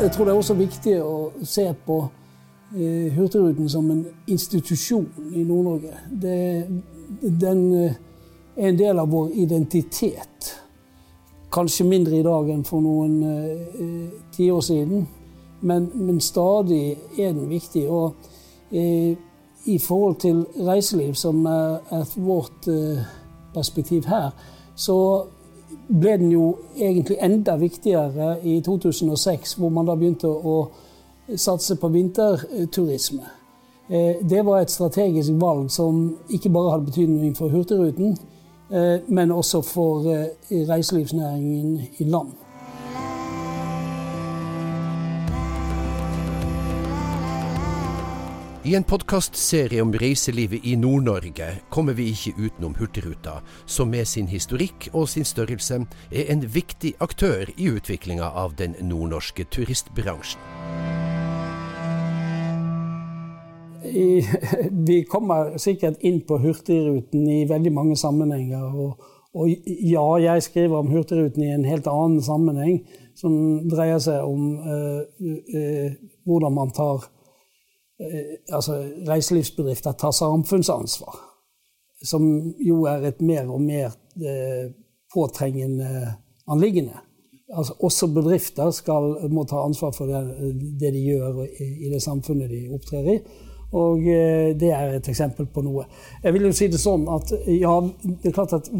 Jeg tror det er også viktig å se på eh, Hurtigruten som en institusjon i Nord-Norge. Den eh, er en del av vår identitet. Kanskje mindre i dag enn for noen eh, tiår siden, men, men, stadig er den viktig. Og eh, i forhold til reiseliv, som er, er vårt eh, perspektiv her, så ble den jo egentlig enda viktigere i 2006, hvor man da begynte å satse på vinterturisme. Eh, det var et strategisk valg som ikke bare hadde betydning for Hurtigruten, eh, men også for eh, reiselivsnæringen i land. I en podkastserie om reiselivet i Nord-Norge kommer vi ikke utenom Hurtigruta, som med sin historikk og sin størrelse er en viktig aktør i utviklinga av den nordnorske turistbransjen. I, vi kommer sikkert inn på Hurtigruten i veldig mange sammenhenger. Og, og, ja, jeg skriver om Hurtigruten i en helt annen sammenheng, som dreier seg om uh, uh, hvordan man tar altså, reiselivsbedrifter tar samfunnsansvar. Som jo er et mer og mer eh, påtrengende anliggende. Altså, også bedrifter skal, må ta ansvar for det, det de gjør i, i, det samfunnet de opptrer i. Og eh, det er et eksempel på noe. Jeg vil jo si det sånn at ja, det er klart at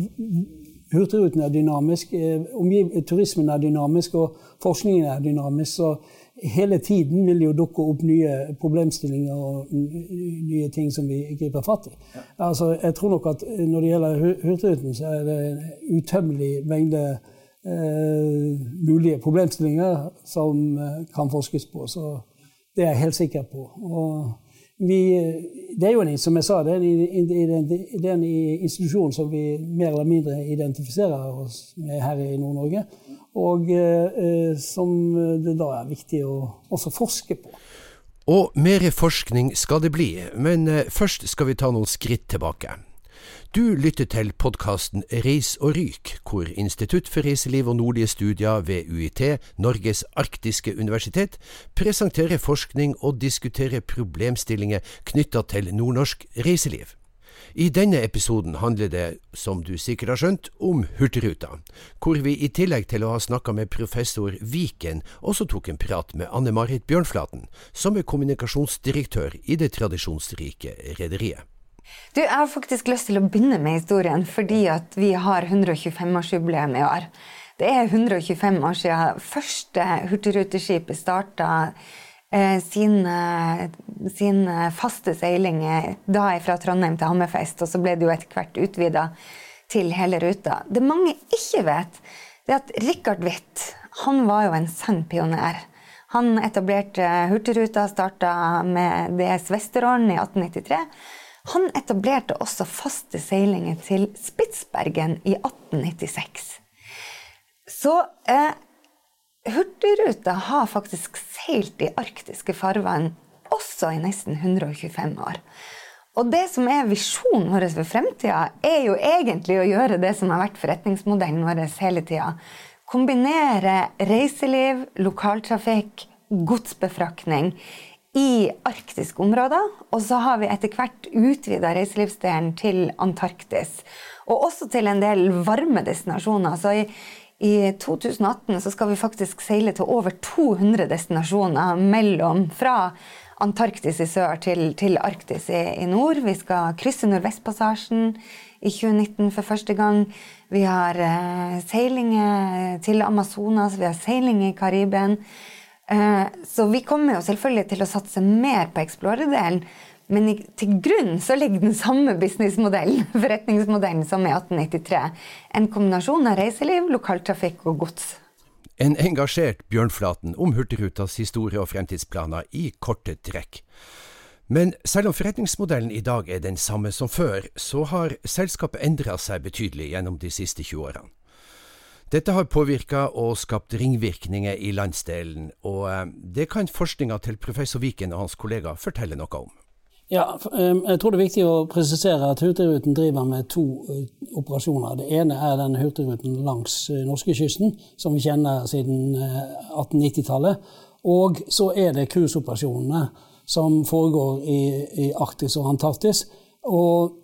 Hurtigruten er dynamisk, eh, turismen er dynamisk, og forskningen er dynamisk. så hele tiden vil jo dukke opp nye problemstillinger og nye ting som vi griper fatt i. Ja. Altså, jeg tror nok at når det gjelder Hurtigruten, så er det en utømmelig mengde eh, mulige problemstillinger som eh, kan forskes på. Så det er jeg helt sikker på. Vi, det er jo en, som jeg sa, det er en, det er en institusjon som vi mer eller mindre identifiserer oss med her i Nord-Norge. Og eh, som det da er viktig å også forske på. Og mer forskning skal det bli, men eh, først skal vi ta noen skritt tilbake. Du lytter til podkasten Reis og ryk, hvor Institutt for reiseliv og nordlige studier ved UiT, Norges arktiske universitet, presenterer forskning og diskuterer problemstillinger knytta til nordnorsk reiseliv. I denne episoden handler det, som du sikkert har skjønt, om Hurtigruta, hvor vi i tillegg til å ha snakka med professor Viken, også tok en prat med Anne Marit Bjørnflaten, som er kommunikasjonsdirektør i det tradisjonsrike rederiet. Du, Jeg har faktisk lyst til å begynne med historien fordi at vi har 125-årsjubileum i år. Det er 125 år siden første hurtigruteskipet starta eh, sin, sin, faste seiling da fra Trondheim til Hammerfest, og så ble det jo etter hvert utvida til hele ruta. Det mange ikke vet, det er at Richard Witt han var jo en sann pioner. Han etablerte Hurtigruta, starta med DS Vesterålen i 1893. Han etablerte også faste seilinger til Spitsbergen i 1896. Så eh, Hurtigruta har faktisk seilt i arktiske farvann også i nesten 125 år. Og det som er visjonen vår for fremtida, er jo egentlig å gjøre det som har vært forretningsmodellen vår hele tida. Kombinere reiseliv, lokaltrafikk, godsbefraktning i arktiske områder. Og så har vi etter hvert utvida reiselivsdelen til Antarktis. Og også til en del varme destinasjoner. Så i, i 2018 så skal vi faktisk seile til over 200 destinasjoner mellom fra Antarktis i sør til, til Arktis i, i, nord. Vi skal krysse Nordvestpassasjen i 2019 for første gang. Vi har eh, seilinger til Amazonas, vi har seiling i Karibien. Eh, så vi kommer jo selvfølgelig til å satse mer på Explorer-delen. Men til grunn så ligger den samme businessmodellen, forretningsmodellen som i 1893. En kombinasjon av reiseliv, lokaltrafikk og gods. En engasjert Bjørnflaten om Hurtigrutas historie og fremtidsplaner i korte trekk. Men selv om forretningsmodellen i dag er den samme som før, så har selskapet endra seg betydelig gjennom de siste 20 årene. Dette har påvirka og skapt ringvirkninger i landsdelen, og eh, det kan forskninga til professor Viken og hans kollega fortelle noe om. Ja, eh, jeg tror det er viktig å presisere at Hurtigruten driver med to eh, operasjoner. Det ene er den Hurtigruten langs norskekysten, som vi kjenner siden 1890-tallet. Og så er det cruiseoperasjonene som foregår i, i Arktis og Antarktis, og,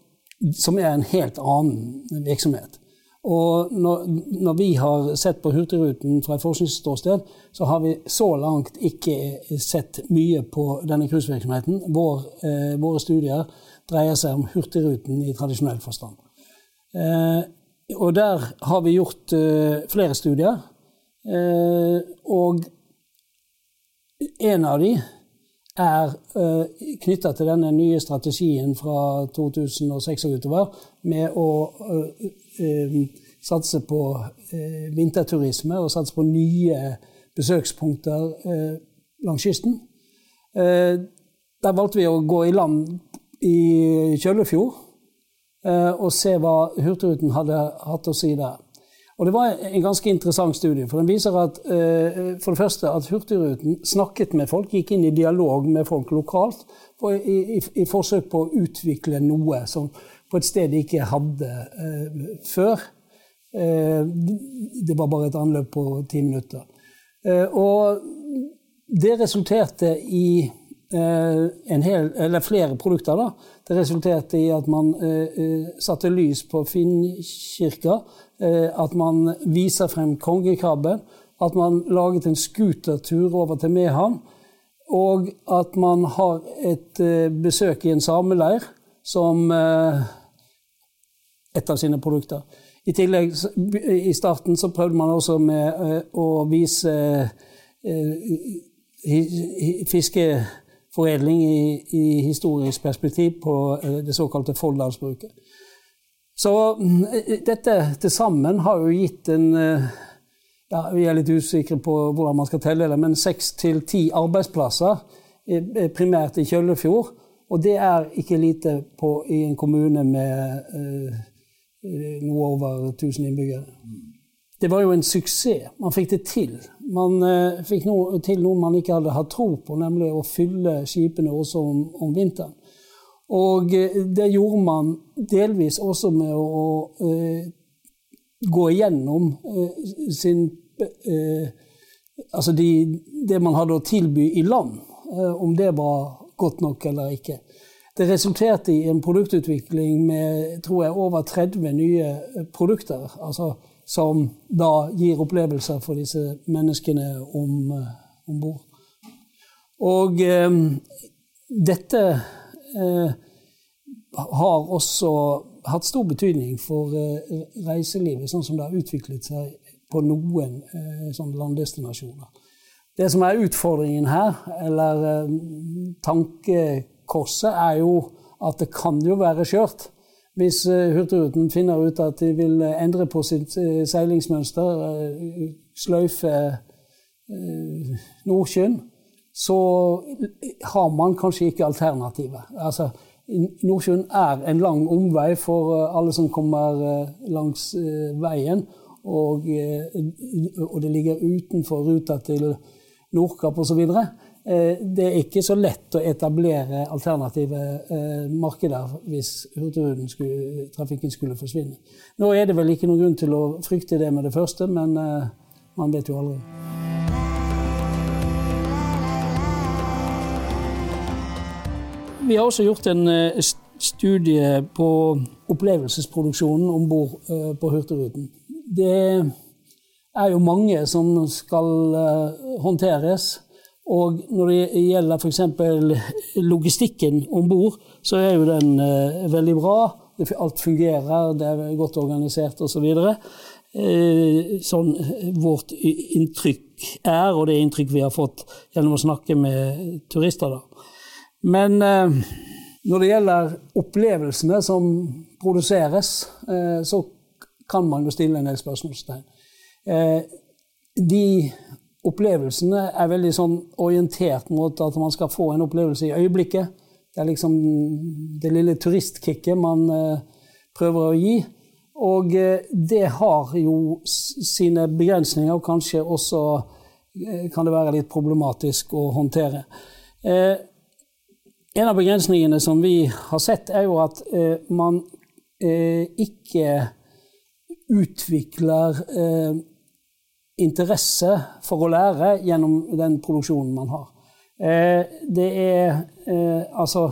som er en helt annen virksomhet. Og når, når, vi har sett på Hurtigruten fra et forskningsståsted, så har vi så langt ikke sett mye på denne cruisevirksomheten. Vår, eh, våre studier dreier seg om Hurtigruten i tradisjonell forstand. Eh, og der har vi gjort eh, flere studier. Eh, og en av de er uh, knytta til denne nye strategien fra 2006 og utover med å uh, uh, satse på vinterturisme og satse på nye besøkspunkter langs kysten. der valgte vi å gå i land i Kjøllefjord og se hva Hurtigruten hadde hatt å si der. Og Det var en ganske interessant studie. for Den viser at, uh, for det første at Hurtigruten snakket med folk, gikk inn i dialog med folk lokalt i, i, i, forsøk på å utvikle noe som på et sted de ikke hadde uh, før. Uh, det var bare et anløp på ti minutter. og det resulterte i hel, eller flere produkter. Da. Det resulterte i at man satte lys på Finnkirka Eh, at man viser frem kongekrabben, at man laget en scootertur over til Mehamn, og at man har et eh, besøk i en sameleir som eh, et av sine produkter. I tillegg, i starten så prøvde man også med å vise fiskeforedling i, i historisk perspektiv på det såkalte Folldalsbruket. Så mm, dette til sammen har jo gitt en eh, ja, Vi er litt usikre på hvordan man skal telle det, men seks til ti arbeidsplasser, primært i Kjøllefjord. Og det er ikke lite på, i en kommune med eh, noe over 1000 innbyggere. Det var jo en suksess. Man fikk det til. Man eh, fikk noe, til noe man ikke hadde hatt tro på, nemlig å fylle skipene også om, om vinteren. Og eh, det gjorde man delvis også med å, å eh, gå igjennom uh, sin uh, Altså de, det man hadde å tilby i land, om det var godt nok eller ikke. Det resulterte i en produktutvikling med tror jeg, over 30 nye produkter. Altså, som da gir opplevelser for disse menneskene om, om bord. Og dette uh, har også hatt stor betydning for uh, reiselivet, sånn som det har utviklet seg på noen uh, sånn landdestinasjoner. Det som er utfordringen her, eller tankekorset, er jo at det kan jo være skjørt. Hvis Hurtigruten finner ut at de vil endre på sitt seilingsmønster, sløyfe Nordsjøen, så har man kanskje ikke alternativet. Altså, Nordsjøen er en lang omvei for eh, alle som kommer eh, langs eh, veien. Og, og det ligger utenfor ruta til Nordkapp osv. Det er ikke så lett å etablere alternative markeder hvis hurtigrutetrafikken skulle forsvinne. Nå er det vel ikke noen grunn til å frykte det med det første, men man vet jo aldri. Vi har også gjort en eh, studie på opplevelsesproduksjonen om bord eh, på Hurtigruten. Det er jo mange som skal eh, håndteres. Og når det gjelder f.eks. logistikken om bord, så er jo den veldig bra. Alt fungerer, det er godt organisert osv. Så sånn vårt inntrykk er, og det inntrykk vi har fått gjennom å snakke med turister. da. Men eh, når det gjelder opplevelsene som produseres, eh, så kan man jo stille en del spørsmålstegn. Eh, de opplevelsene er veldig sånn orientert mot at man skal få en opplevelse i øyeblikket. Det er liksom det lille turistkicket man eh, prøver å gi. Og eh, det har jo sine begrensninger, og kanskje også eh, kan det være litt problematisk å håndtere. En av begrensningene som vi har sett, er jo at man ikke utvikler interesse for å lære gjennom den produksjonen man har. Eh, det er eh, altså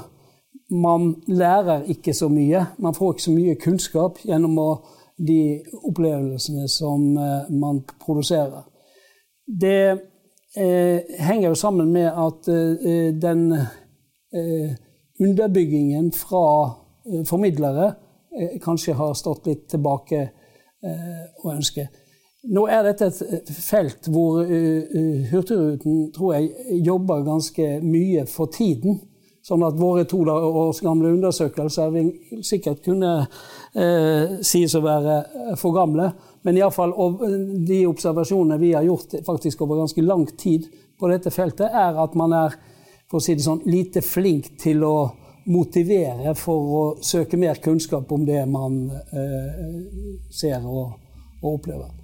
Man lærer ikke så mye. Man får ikke så mye kunnskap gjennom de opplevelsene som eh, man produserer. Det henger jo sammen med at den underbyggingen fra formidlere kanskje har stått litt tilbake å ønske. Nå er dette et felt hvor uh, Hurtigruten tror jeg jobber ganske mye for tiden. Sånn at våre to års gamle undersøkelser vil sikkert kunne eh, sies å være for gamle. Men iallfall de observasjonene vi har gjort faktisk over ganske lang tid på dette feltet, er at man er for å si det sånn, lite flink til å motivere for å søke mer kunnskap om det man eh, ser og, og opplever.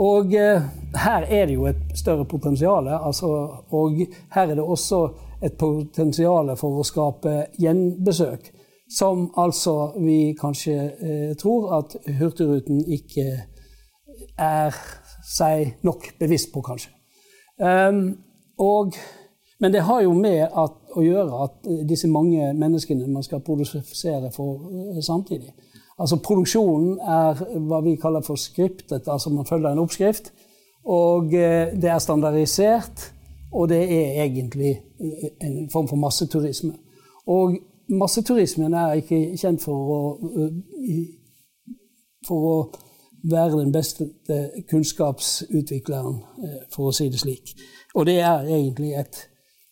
Og eh, her er det jo et større potensial. Altså, og her er det også et potensial for å skape gjenbesøk. Som altså vi kanskje eh, tror at Hurtigruten ikke er seg nok bevisst på, kanskje. Um, og, men det har jo med at, å gjøre at disse mange menneskene man skal produsere for uh, samtidig, Altså Produksjonen er hva vi kaller for skriptet, altså man følger en oppskrift. Og eh, det er standardisert, og det er egentlig eh, en form for masseturisme. Og masseturismen er ikke kjent for å, eh, for å være den beste kunnskapsutvikleren, for å si det slik. Og det er egentlig et,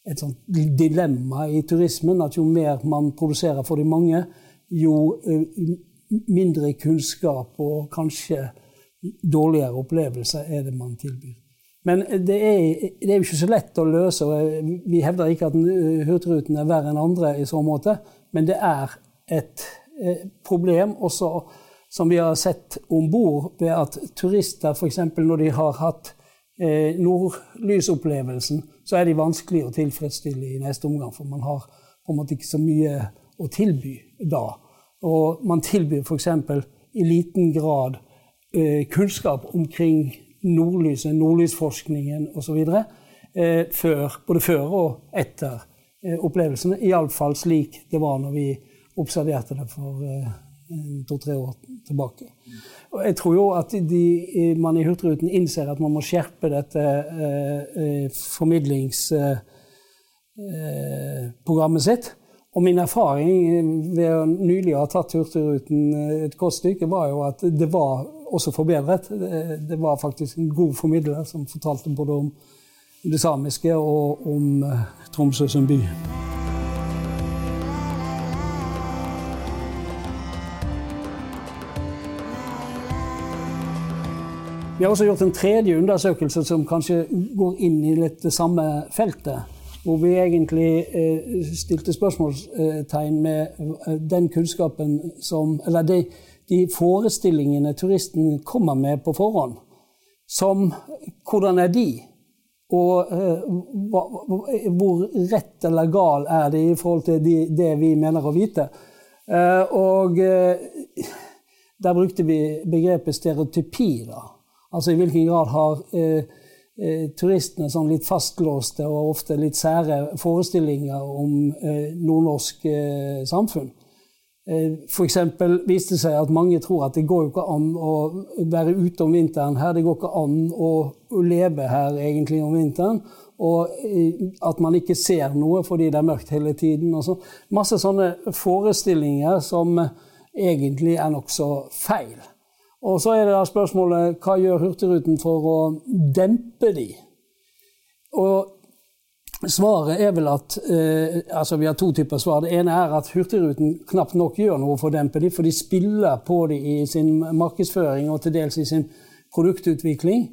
et dilemma i turismen, at jo mer man produserer for de mange, jo mindre kunnskap og kanskje dårligere opplevelser er det man tilbyr. Men det er, det er jo ikke så lett å løse. og Vi hevder ikke at Hurtigruten er verre enn andre i så måte, men det er et eh, problem også som vi har sett om bord, ved at turister f.eks. når de har hatt eh, nordlysopplevelsen, så er de vanskelig å tilfredsstille i neste omgang, for man har på en måte ikke så mye å tilby da. Og man tilbyr f.eks. i liten grad eh, kunnskap omkring nordlyset, nordlysforskningen osv. Eh, før, både før og etter eh, opplevelsene. Iallfall slik det var når vi observerte det for eh, to-tre år tilbake. Og jeg tror jo at de, man i Hurtigruten innser at man må skjerpe dette eh, eh formidlingsprogrammet sitt. Og min erfaring ved å nylig ha tatt Hurtigruten eh, et godt stykke, var jo at det var også forbedret. Det var faktisk en god formidler som fortalte både om det samiske og om eh, Tromsø som by. Vi har også gjort en tredje undersøkelse som kanskje går inn i litt det samme feltet hvor vi egentlig eh, stilte spørsmålstegn med eh, den kunnskapen som Eller de, de forestillingene turisten kommer med på forhånd. Som Hvordan er de? Og eh, hvor rett eller gal er det i forhold til de, det vi mener å vite? og der brukte vi begrepet stereotypi. da. Altså i hvilken grad har turistene som litt fastlåste og ofte litt sære forestillinger om eh, nordnorsk eh, samfunn. Eh, F.eks. viste det seg at mange tror at det går jo ikke an å være ute om vinteren her. Det går ikke an å, leve her egentlig om vinteren. Og eh, at man ikke ser noe fordi det er mørkt hele tiden. Og så. Masse sånne forestillinger som egentlig er nokså feil. Og så er det da spørsmålet hva gjør Hurtigruten for å dempe de? Og svaret er vel at eh, altså Vi har to typer svar. Det ene er at Hurtigruten knapt nok gjør noe for å dempe de, for de spiller på de i sin markedsføring og til dels i sin produktutvikling.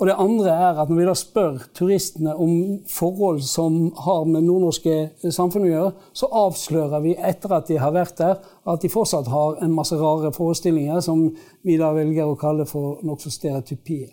Og det andre er at når vi da spør turistene om forhold som har med nordnorske samfunn å gjøre, så avslører vi etter at de har vært der, at de fortsatt har en masse rare forestillinger som vi da velger å kalle for nokså stereotypier.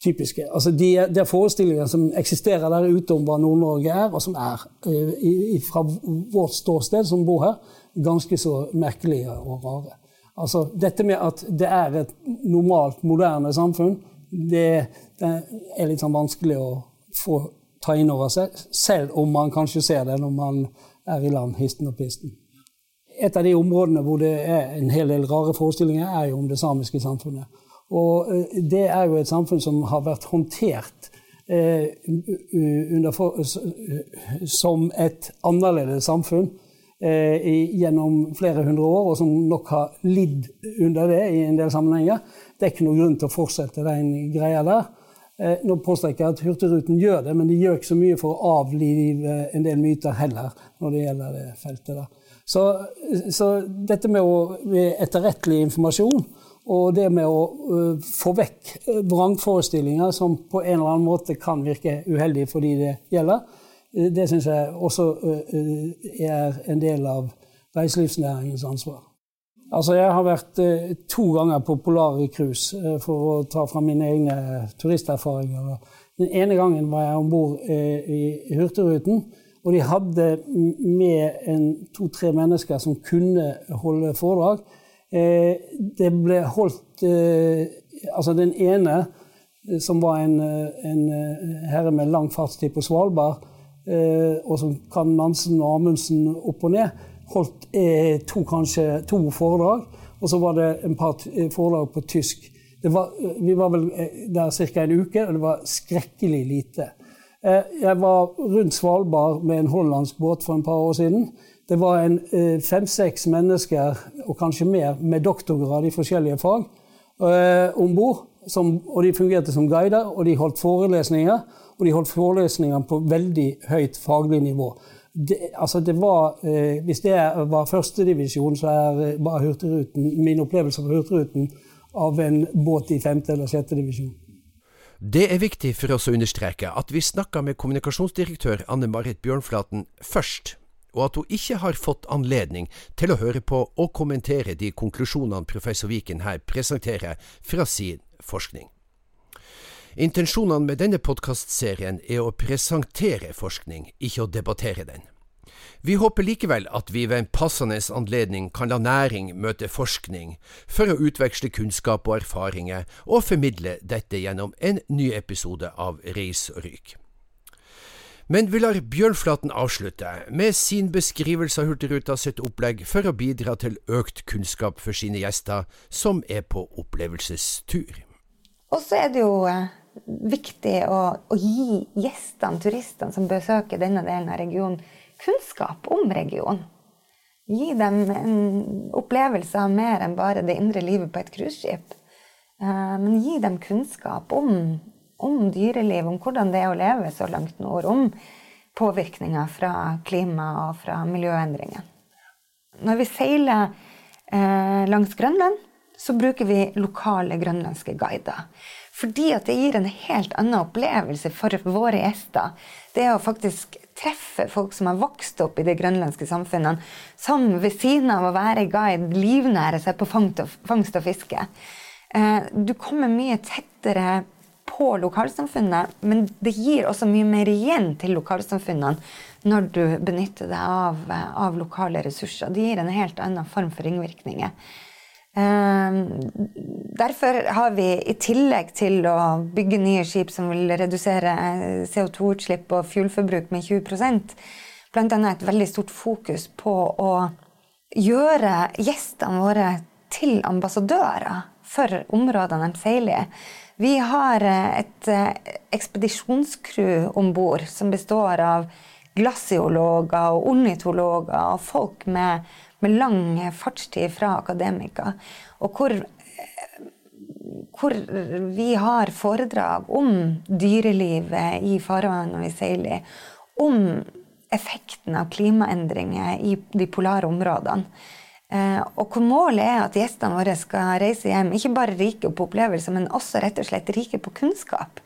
Typiske. Altså de, det er forestillinger som eksisterer der ute om hva Nord-Norge er, og som er, eh, fra vårt ståsted som bor her, ganske så merkelige og rare. Altså dette med at det er et normalt, moderne samfunn, det, det er litt sånn vanskelig å få ta inn over seg, selv om man kanskje ser det når man er i land histen og pisten. Et av de områdene hvor det er en hel del rare forestillinger, er jo om det samiske samfunnet. Og eh, det er jo et samfunn som har vært håndtert eh, for, som et annerledes samfunn eh, gjennom flere hundre år, og som nok har lidd under det i en del sammenhenger. Det er ikke noen grunn til å fortsette den greia der. Eh, nå påstår jeg at Hurtigruten gjør det, men de gjør ikke så mye for å avlive en del myter heller når det gjelder det feltet. der. Så, så dette med, å, med etterrettelig informasjon og det med å uh, få vekk vrangforestillinger som på en eller annen måte kan virke uheldige for de det gjelder, det syns jeg også uh, er en del av reiselivsnæringens ansvar. Altså, jeg har vært eh, to ganger på polare cruise eh, for å ta fra mine egne turisterfaringer. Den ene gangen var jeg om bord eh, i Hurtigruten, og de hadde med to-tre mennesker som kunne holde foredrag. Eh, det ble holdt eh, Altså, den ene, eh, som var en, en herre med lang fartstid på Svalbard, og som kan Nansen og Amundsen opp og ned, holdt eh, to, kanskje, to foredrag, og så var det en par eh, foredrag på tysk. Var, eh, vi var vel der ca. en uke, og det var skrekkelig lite. Jeg var rundt Svalbard med en hollandsk båt for en par år siden. Det var fem-seks mennesker, og kanskje mer, med doktorgrad i forskjellige fag eh, om bord. Og de fungerte som guider, og de holdt forelesninger. Og de holdt forelesninger på veldig høyt faglig nivå det, altså det var, eh, hvis det var førstedivisjon, så er eh, bare Hurtigruten min opplevelse av Hurtigruten av en båt i femte eller sjette divisjon. Det er viktig for oss å understreke at vi snakka med kommunikasjonsdirektør Anne Marit Bjørnflaten først, og at hun ikke har fått anledning til å høre på og kommentere de konklusjonene professor Viken her presenterer fra sin forskning. Intensjonene med denne podkastserien er å presentere forskning, ikke å debattere den. Vi håper likevel at vi ved en passende anledning kan la næring møte forskning, for å utveksle kunnskap og erfaringer, og formidle dette gjennom en ny episode av Reis og ryk. Men vi lar Bjørnflaten avslutte med sin beskrivelse av Hurtigruta sitt opplegg for å bidra til økt kunnskap for sine gjester som er på opplevelsestur. Og så er det jo eh, viktig å, å gi gjestene, turistene som besøker denne delen av regionen, kunnskap om regionen. Gi dem en opplevelse av mer enn bare det indre livet på et cruiseskip. Eh, men gi dem kunnskap om, om dyreliv, om hvordan det er å leve så langt nord. Om påvirkninger fra klima og fra miljøendringer. Når vi seiler eh, langs Grønland, så bruker vi lokale grønlandske guider. Fordi at det gir en helt annen opplevelse for våre gjester. Det å faktisk treffe folk som har vokst opp i de grønlandske samfunnene, som ved siden av å være guide livnærer seg på fangst og fiske. Eh, du kommer mye tettere på lokalsamfunnet, men det gir også mye mer igjen til lokalsamfunnene når du benytter deg av, av lokale ressurser. Det gir en helt annen form for ringvirkninger. Ehm, derfor har vi i tillegg til å bygge nye skip som vil redusere CO2-utslipp og fuelforbruk med 20% bl.a. et veldig stort fokus på å gjøre gjestene våre til ambassadører for områdene de seiler i. Vi har et eh, ekspedisjonscrew om bord som består av glasiologer og ornitologer og folk med med lang fartstid fra akademika, og hvor, hvor vi har foredrag om dyrelivet i farvannet vi seiler i, om effekten av klimaendringer i de polare områdene. Eh, og hvor målet er at gjestene våre skal reise hjem ikke bare rike på opplevelser, men også rett og slett rike på kunnskap.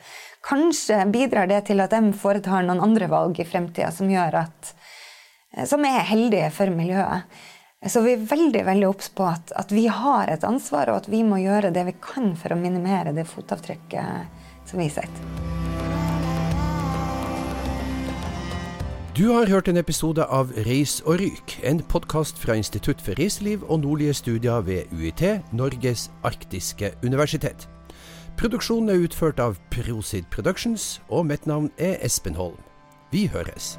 Kanskje bidrar det til at de foretar noen andre valg i fremtida som, eh, som er heldige for miljøet. Så vi er veldig veldig obs på at, at, vi har et ansvar, og at vi må gjøre det vi kan for å minimere det fotavtrykket som vi setter. Du har hørt en episode av Reis og ryk, en podkast fra Institutt for reiseliv og nordlige studier ved UiT, Norges arktiske universitet. Produksjonen er utført av Prosid Productions, og mitt navn er Espen Holm. Vi høres.